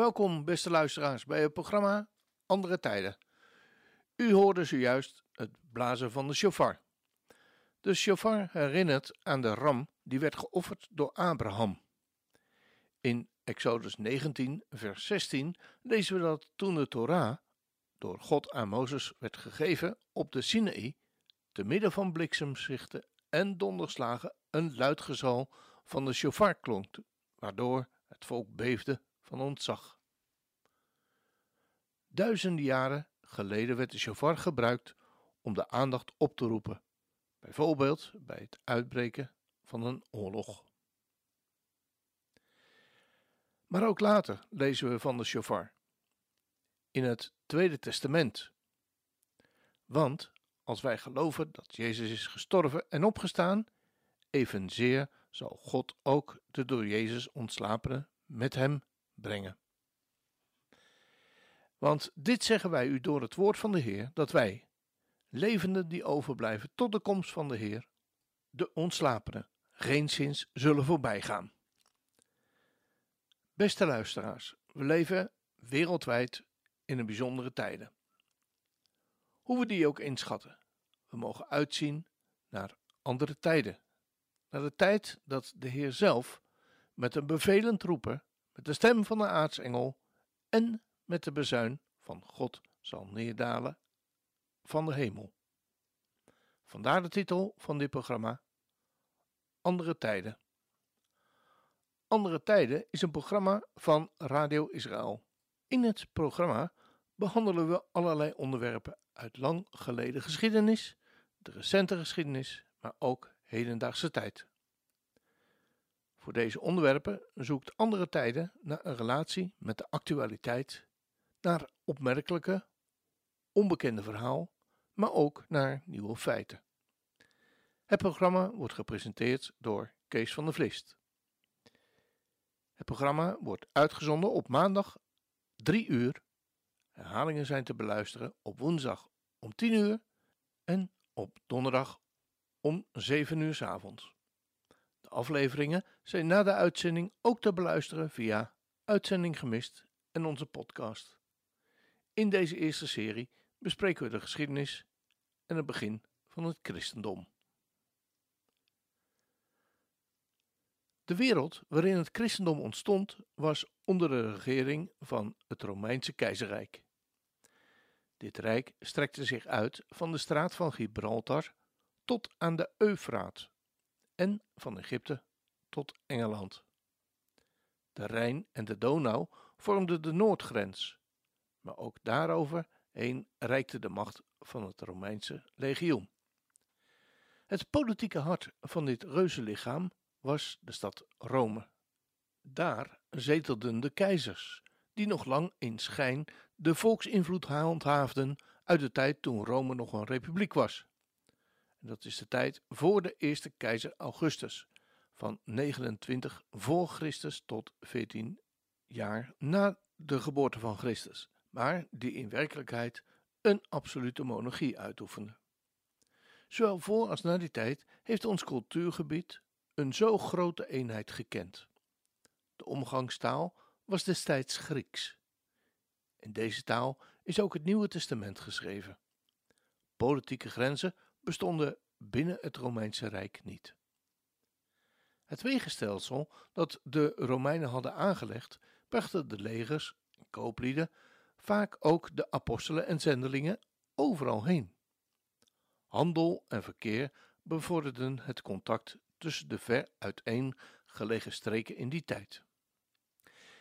Welkom, beste luisteraars, bij het programma Andere Tijden. U hoorde zojuist het blazen van de shofar. De shofar herinnert aan de ram die werd geofferd door Abraham. In Exodus 19, vers 16 lezen we dat toen de Torah door God aan Mozes werd gegeven op de Sinaï, te midden van bliksemzichten en donderslagen, een luid gezal van de shofar klonk, waardoor het volk beefde van ontzag. Duizenden jaren geleden werd de shofar gebruikt om de aandacht op te roepen, bijvoorbeeld bij het uitbreken van een oorlog. Maar ook later lezen we van de shofar in het Tweede Testament. Want als wij geloven dat Jezus is gestorven en opgestaan, evenzeer zal God ook de door Jezus ontslapenen met hem brengen. Want dit zeggen wij u door het woord van de Heer, dat wij, levenden die overblijven tot de komst van de Heer, de ontslapenen, geenszins zullen voorbijgaan. Beste luisteraars, we leven wereldwijd in een bijzondere tijden. Hoe we die ook inschatten, we mogen uitzien naar andere tijden. Naar de tijd dat de Heer zelf met een bevelend roepen, met de stem van de aartsengel en met de bezuin van God zal neerdalen van de hemel. Vandaar de titel van dit programma: Andere Tijden. Andere Tijden is een programma van Radio Israël. In het programma behandelen we allerlei onderwerpen uit lang geleden geschiedenis, de recente geschiedenis, maar ook hedendaagse tijd. Voor deze onderwerpen zoekt andere tijden naar een relatie met de actualiteit, naar opmerkelijke, onbekende verhaal, maar ook naar nieuwe feiten. Het programma wordt gepresenteerd door Kees van der Vlist. Het programma wordt uitgezonden op maandag 3 uur. Herhalingen zijn te beluisteren op woensdag om 10 uur en op donderdag om 7 uur s avonds. Afleveringen zijn na de uitzending ook te beluisteren via Uitzending Gemist en onze podcast. In deze eerste serie bespreken we de geschiedenis en het begin van het christendom. De wereld waarin het christendom ontstond was onder de regering van het Romeinse keizerrijk. Dit rijk strekte zich uit van de straat van Gibraltar tot aan de Eufraat en van Egypte tot Engeland. De Rijn en de Donau vormden de noordgrens, maar ook daarover reikte de macht van het Romeinse legioen. Het politieke hart van dit reuzenlichaam was de stad Rome. Daar zetelden de keizers, die nog lang in schijn de volksinvloed handhaafden uit de tijd toen Rome nog een republiek was. Dat is de tijd voor de eerste keizer Augustus, van 29 voor Christus tot 14 jaar na de geboorte van Christus, maar die in werkelijkheid een absolute monarchie uitoefende. Zowel voor als na die tijd heeft ons cultuurgebied een zo grote eenheid gekend. De omgangstaal was destijds Grieks. In deze taal is ook het Nieuwe Testament geschreven. Politieke grenzen bestonden binnen het Romeinse Rijk niet. Het wegenstelsel dat de Romeinen hadden aangelegd, brachten de legers en kooplieden, vaak ook de apostelen en zendelingen, overal heen. Handel en verkeer bevorderden het contact tussen de ver uiteen gelegen streken in die tijd.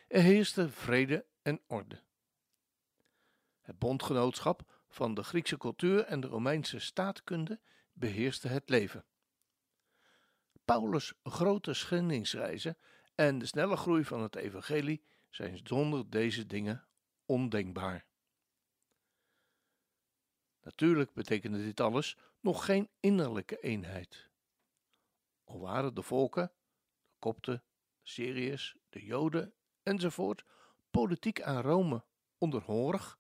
Er heerste vrede en orde. Het bondgenootschap van de Griekse cultuur en de Romeinse staatkunde beheerste het leven. Paulus' grote schendingsreizen en de snelle groei van het evangelie zijn zonder deze dingen ondenkbaar. Natuurlijk betekende dit alles nog geen innerlijke eenheid. Al waren de volken, de Kopten, Syriërs, de Joden enzovoort, politiek aan Rome onderhorig,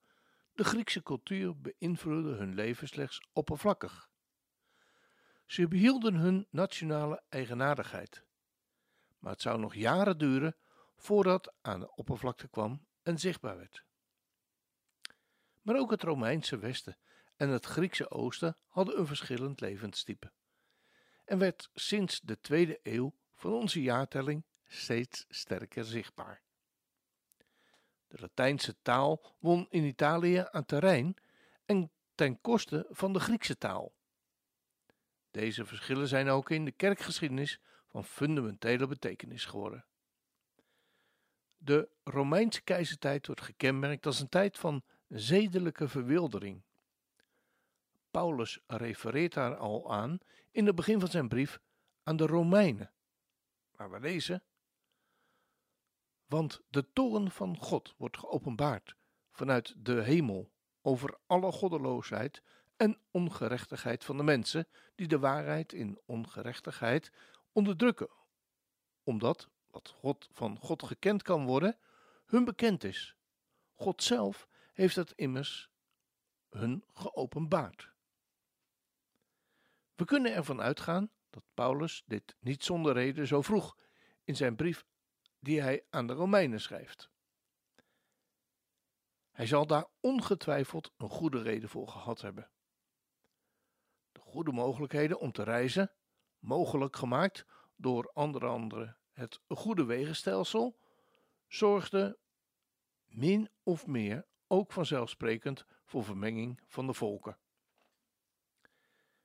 de Griekse cultuur beïnvloedde hun leven slechts oppervlakkig. Ze behielden hun nationale eigenaardigheid. Maar het zou nog jaren duren voordat aan de oppervlakte kwam en zichtbaar werd. Maar ook het Romeinse Westen en het Griekse Oosten hadden een verschillend levenstype en werd sinds de tweede eeuw van onze jaartelling steeds sterker zichtbaar. De Latijnse taal won in Italië aan terrein en ten koste van de Griekse taal. Deze verschillen zijn ook in de kerkgeschiedenis van fundamentele betekenis geworden. De Romeinse keizertijd wordt gekenmerkt als een tijd van zedelijke verwildering. Paulus refereert daar al aan in het begin van zijn brief aan de Romeinen, waar we lezen: Want de toren van God wordt geopenbaard vanuit de hemel over alle goddeloosheid en ongerechtigheid van de mensen die de waarheid in ongerechtigheid onderdrukken, omdat wat God van God gekend kan worden, hun bekend is. God zelf heeft het immers hun geopenbaard. We kunnen ervan uitgaan dat Paulus dit niet zonder reden zo vroeg in zijn brief die hij aan de Romeinen schrijft. Hij zal daar ongetwijfeld een goede reden voor gehad hebben. De goede mogelijkheden om te reizen, mogelijk gemaakt door onder andere het goede wegenstelsel, zorgden min of meer ook vanzelfsprekend voor vermenging van de volken.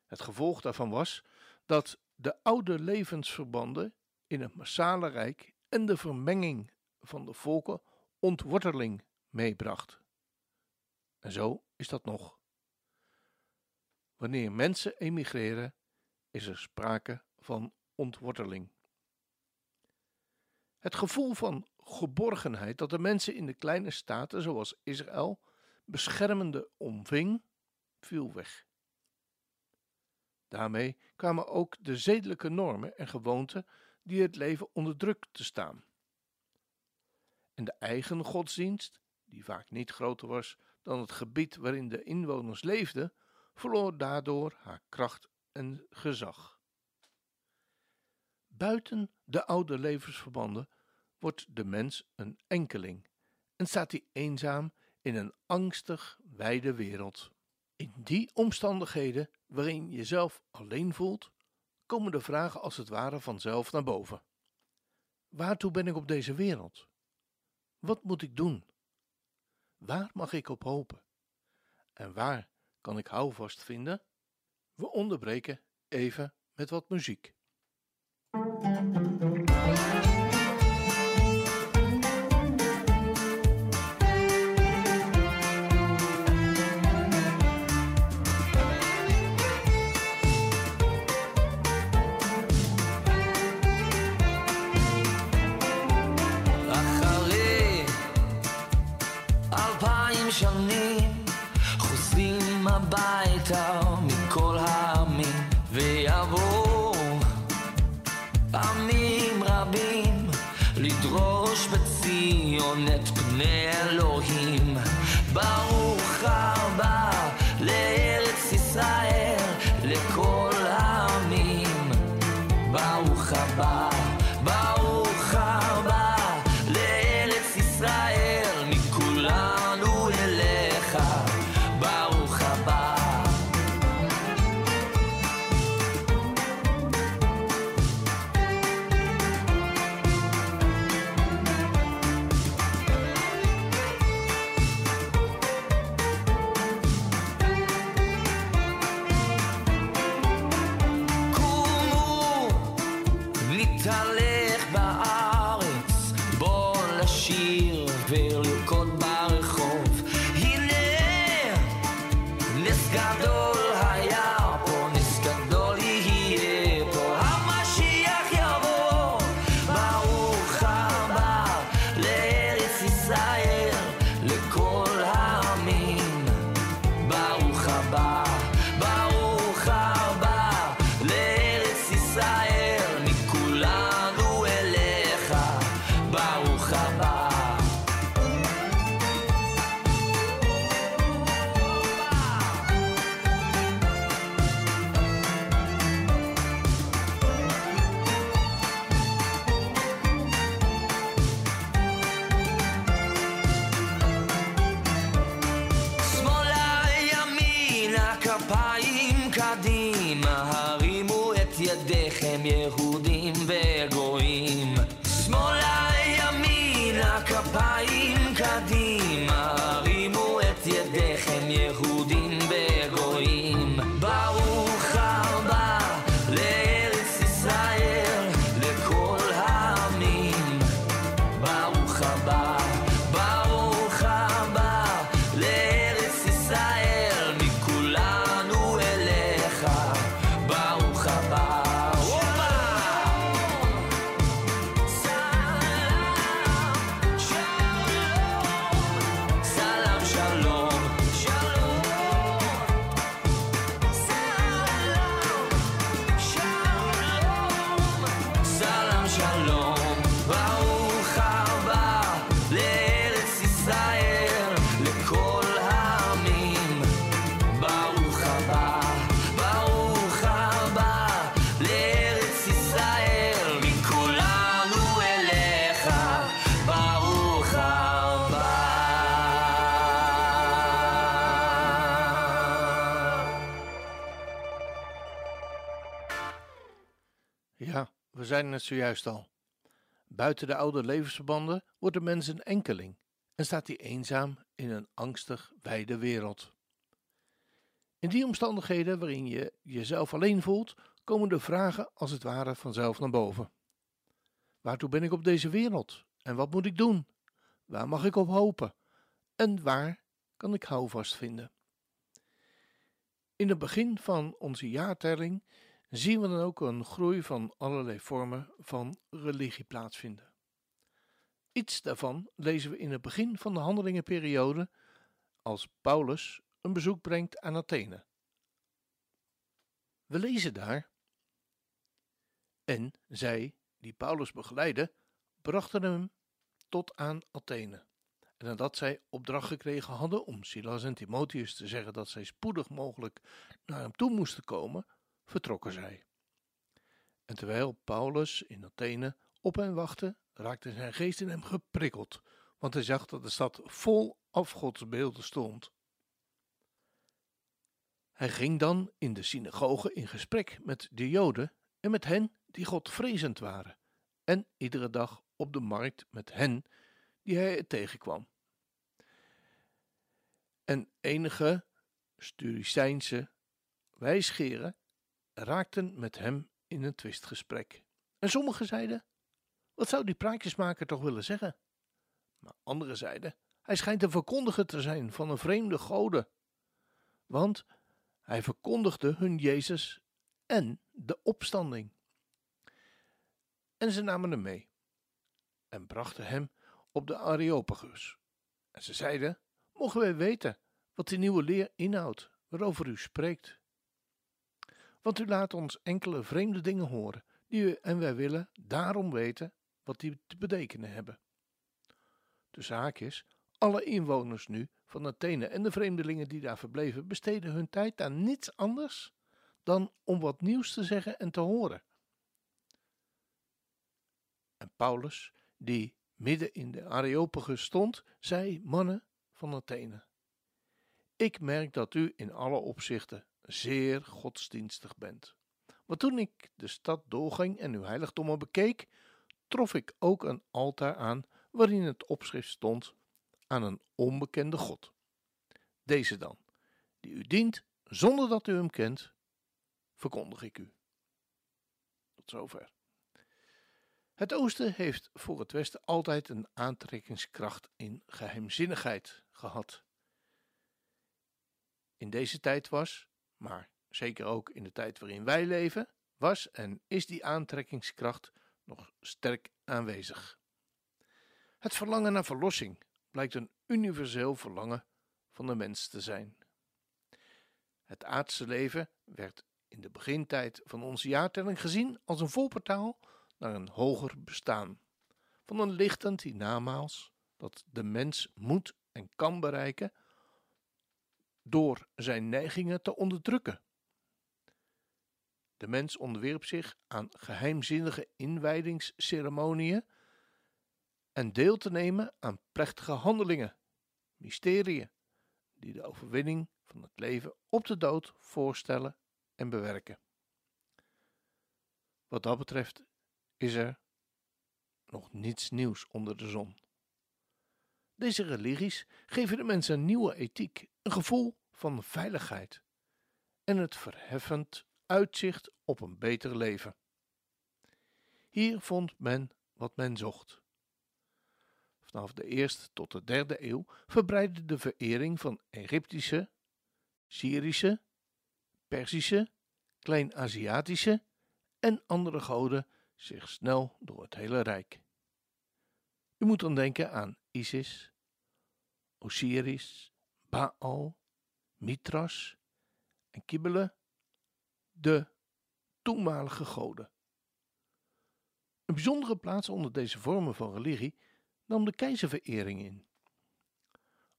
Het gevolg daarvan was dat de oude levensverbanden in het massale rijk en de vermenging van de volken ontworteling meebracht. En zo is dat nog. Wanneer mensen emigreren, is er sprake van ontworteling. Het gevoel van geborgenheid dat de mensen in de kleine staten zoals Israël beschermende omving, viel weg. Daarmee kwamen ook de zedelijke normen en gewoonten die het leven onder druk te staan. En de eigen godsdienst, die vaak niet groter was dan het gebied waarin de inwoners leefden, verloor daardoor haar kracht en gezag. Buiten de oude levensverbanden wordt de mens een enkeling en staat hij eenzaam in een angstig wijde wereld. In die omstandigheden waarin je jezelf alleen voelt, komen de vragen als het ware vanzelf naar boven. Waartoe ben ik op deze wereld? Wat moet ik doen? Waar mag ik op hopen? En waar kan ik houvast vinden? We onderbreken even met wat muziek. שנים חוזרים הביתה מכל העמים ויבואו עמים רבים לדרוש בציון את פני אלוהים. ברור cadinho. calor. We zeiden het zojuist al. Buiten de oude levensverbanden wordt de mens een enkeling en staat hij eenzaam in een angstig wijde wereld. In die omstandigheden waarin je jezelf alleen voelt, komen de vragen als het ware vanzelf naar boven. Waartoe ben ik op deze wereld? En wat moet ik doen? Waar mag ik op hopen? En waar kan ik houvast vinden? In het begin van onze jaartelling zien we dan ook een groei van allerlei vormen van religie plaatsvinden. Iets daarvan lezen we in het begin van de handelingenperiode als Paulus een bezoek brengt aan Athene. We lezen daar. En zij, die Paulus begeleidden, brachten hem tot aan Athene. En nadat zij opdracht gekregen hadden om Silas en Timotheus te zeggen dat zij spoedig mogelijk naar hem toe moesten komen, vertrokken zij. En terwijl Paulus in Athene op hen wachtte, raakte zijn geest in hem geprikkeld, want hij zag dat de stad vol afgodsbeelden stond. Hij ging dan in de synagoge in gesprek met de Joden en met hen die Godvrezend waren, en iedere dag op de markt met hen die hij tegenkwam. En enige Sturicijnse wijsgeren raakten met hem in een twistgesprek. En sommigen zeiden: Wat zou die praatjesmaker toch willen zeggen? Maar anderen zeiden: Hij schijnt een verkondiger te zijn van een vreemde goden. Want hij verkondigde hun Jezus en de opstanding. En ze namen hem mee en brachten hem op de Areopagus. En ze zeiden: Mogen wij weten wat die nieuwe leer inhoudt, waarover u spreekt? Want u laat ons enkele vreemde dingen horen, die u en wij willen daarom weten wat die te betekenen hebben. De zaak is, alle inwoners nu van Athene en de vreemdelingen die daar verbleven, besteden hun tijd aan niets anders dan om wat nieuws te zeggen en te horen. En Paulus, die midden in de Areopagus stond, zei: Mannen van Athene, ik merk dat u in alle opzichten zeer godsdienstig bent. Maar toen ik de stad doorging en uw heiligdommen bekeek, trof ik ook een altaar aan waarin het opschrift stond aan een onbekende God. Deze dan, die u dient zonder dat u hem kent, verkondig ik u. Tot zover. Het oosten heeft voor het westen altijd een aantrekkingskracht in geheimzinnigheid gehad. In deze tijd was, maar zeker ook in de tijd waarin wij leven, was en is die aantrekkingskracht nog sterk aanwezig. Het verlangen naar verlossing blijkt een universeel verlangen van de mens te zijn. Het aardse leven werd in de begintijd van onze jaartelling gezien als een volportaal naar een hoger bestaan, van een lichtend hiernamaals dat de mens moet en kan bereiken door zijn neigingen te onderdrukken. De mens onderwierp zich aan geheimzinnige inwijdingsceremonieën en deel te nemen aan plechtige handelingen, mysterieën, die de overwinning van het leven op de dood voorstellen en bewerken. Wat dat betreft is er nog niets nieuws onder de zon. Deze religies geven de mensen een nieuwe ethiek, een gevoel van veiligheid en het verheffend uitzicht op een beter leven. Hier vond men wat men zocht. Vanaf de eerste tot de derde eeuw verbreidde de verering van Egyptische, Syrische, Persische, Klein-Aziatische en andere goden zich snel door het hele rijk. U moet dan denken aan Isis, Osiris, Baal, Mithras en Kibele, de toenmalige goden. Een bijzondere plaats onder deze vormen van religie nam de keizerverering in.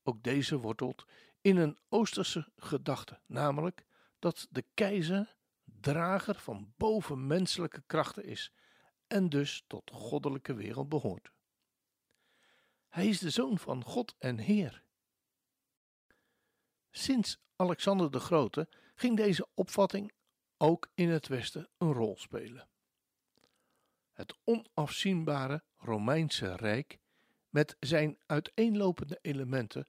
Ook deze wortelt in een Oosterse gedachte, namelijk dat de keizer drager van bovenmenselijke krachten is en dus tot goddelijke wereld behoort. Hij is de zoon van God en Heer. Sinds Alexander de Grote ging deze opvatting ook in het Westen een rol spelen. Het onafzienbare Romeinse Rijk met zijn uiteenlopende elementen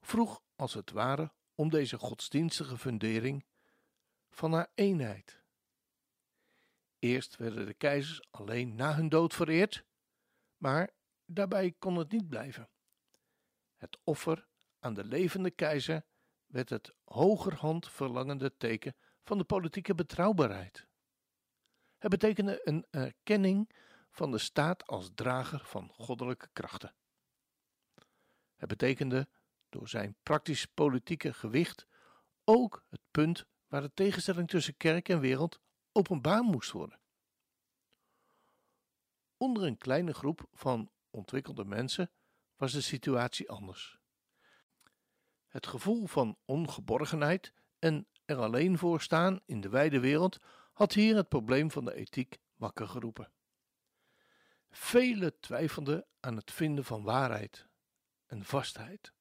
vroeg als het ware om deze godsdienstige fundering van haar eenheid. Eerst werden de keizers alleen na hun dood vereerd, maar daarbij kon het niet blijven. Het offer aan de levende keizer werd het hogerhand verlangende teken van de politieke betrouwbaarheid. Het betekende een erkenning van de staat als drager van goddelijke krachten. Het betekende door zijn praktisch politieke gewicht ook het punt waar de tegenstelling tussen kerk en wereld openbaar moest worden. Onder een kleine groep van ontwikkelde mensen was de situatie anders. Het gevoel van ongeborgenheid en er alleen voor staan in de wijde wereld had hier het probleem van de ethiek wakker geroepen. Velen twijfelden aan het vinden van waarheid en vastheid.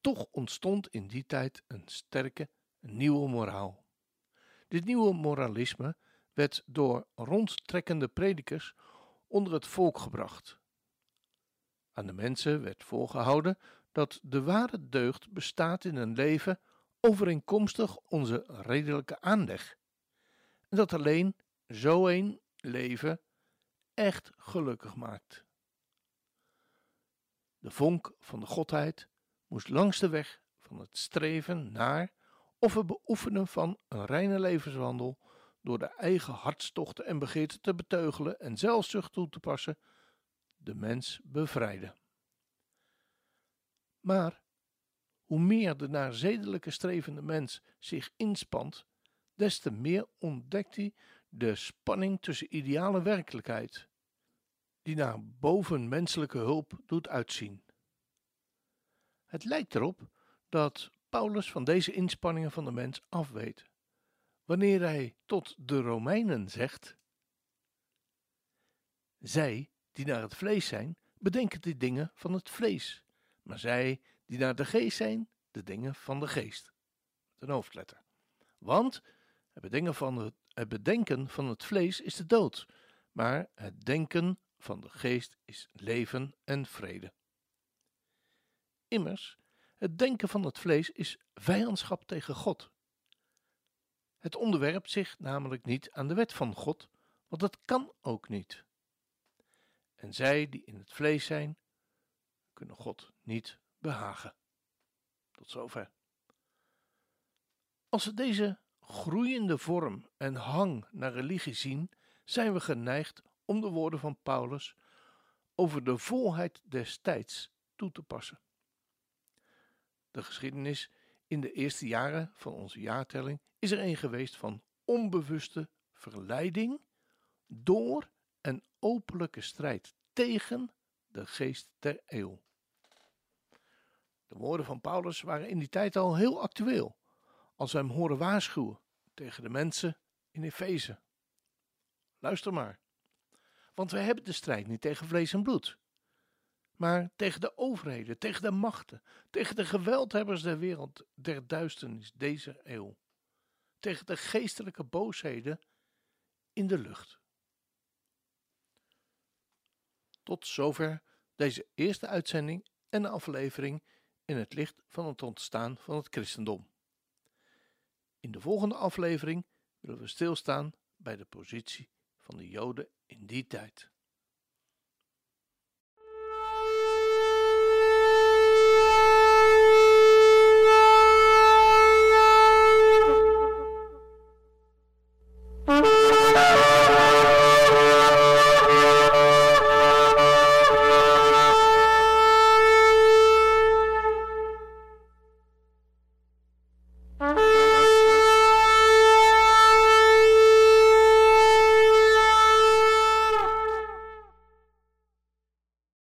Toch ontstond in die tijd een sterke, nieuwe moraal. Dit nieuwe moralisme werd door rondtrekkende predikers onder het volk gebracht. Aan de mensen werd voorgehouden dat de ware deugd bestaat in een leven overeenkomstig onze redelijke aanleg, en dat alleen zo een leven echt gelukkig maakt. De vonk van de Godheid moest langs de weg van het streven naar of het beoefenen van een reine levenswandel door de eigen hartstochten en begeerten te beteugelen en zelfzucht toe te passen, de mens bevrijden. Maar hoe meer de naar zedelijke strevende mens zich inspant, des te meer ontdekt hij de spanning tussen ideale werkelijkheid, die naar bovenmenselijke hulp doet uitzien. Het lijkt erop dat Paulus van deze inspanningen van de mens afweet, wanneer hij tot de Romeinen zegt: Zij die naar het vlees zijn, bedenken de dingen van het vlees, maar zij die naar de geest zijn, de dingen van de geest. Met een hoofdletter. Want het bedenken van het, het bedenken van het vlees is de dood, maar het denken van de geest is leven en vrede. Immers, het denken van het vlees is vijandschap tegen God. Het onderwerpt zich namelijk niet aan de wet van God, want dat kan ook niet. En zij die in het vlees zijn, kunnen God niet behagen. Tot zover. Als we deze groeiende vorm en hang naar religie zien, zijn we geneigd om de woorden van Paulus over de volheid des tijds toe te passen. De geschiedenis in de eerste jaren van onze jaartelling is er een geweest van onbewuste verleiding door openlijke strijd tegen de geest der eeuw. De woorden van Paulus waren in die tijd al heel actueel, als we hem horen waarschuwen tegen de mensen in Efeze. Luister maar, want wij hebben de strijd niet tegen vlees en bloed, maar tegen de overheden, tegen de machten, tegen de geweldhebbers der wereld, der duisternis deze eeuw, tegen de geestelijke boosheden in de lucht. Tot zover deze eerste uitzending en aflevering in het licht van het ontstaan van het christendom. In de volgende aflevering willen we stilstaan bij de positie van de Joden in die tijd.